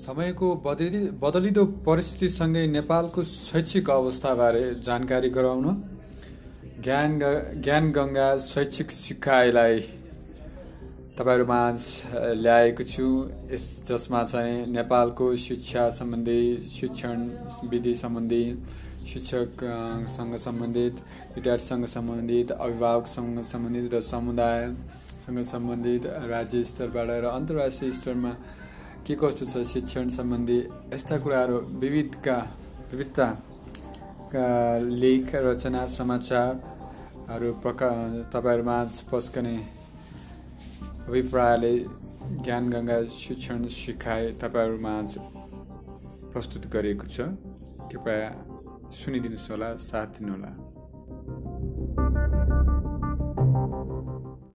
समयको बदलि बदलिदो परिस्थितिसँगै नेपालको शैक्षिक अवस्थाबारे जानकारी गराउन ज्ञान ज्ञान गङ्गा शैक्षिक सिकाइलाई तपाईँहरू माझ ल्याएको छु। यस जसमा चाहिँ नेपालको शिक्षा सम्बन्धी शिक्षण विधि सम्बन्धी शिक्षकसँग सम्बन्धित विद्यार्थीसँग सम्बन्धित अभिभावकसँग सम्बन्धित र समुदायसँग सम्बन्धित राज्य स्तरबाट र अन्तर्राष्ट्रिय स्तरमा के कस्तो छ शिक्षण सम्बन्धी यस्ता कुराहरू विविधका विविधताका लेख रचना समाचारहरू प्रका तपाईँहरूमा पस्कने अभिप्रायले ज्ञान गङ्गा शिक्षण सिकाए तपाईँहरूमा प्रस्तुत गरिएको छ कृपया सुनिदिनुहोस् होला साथ दिनुहोला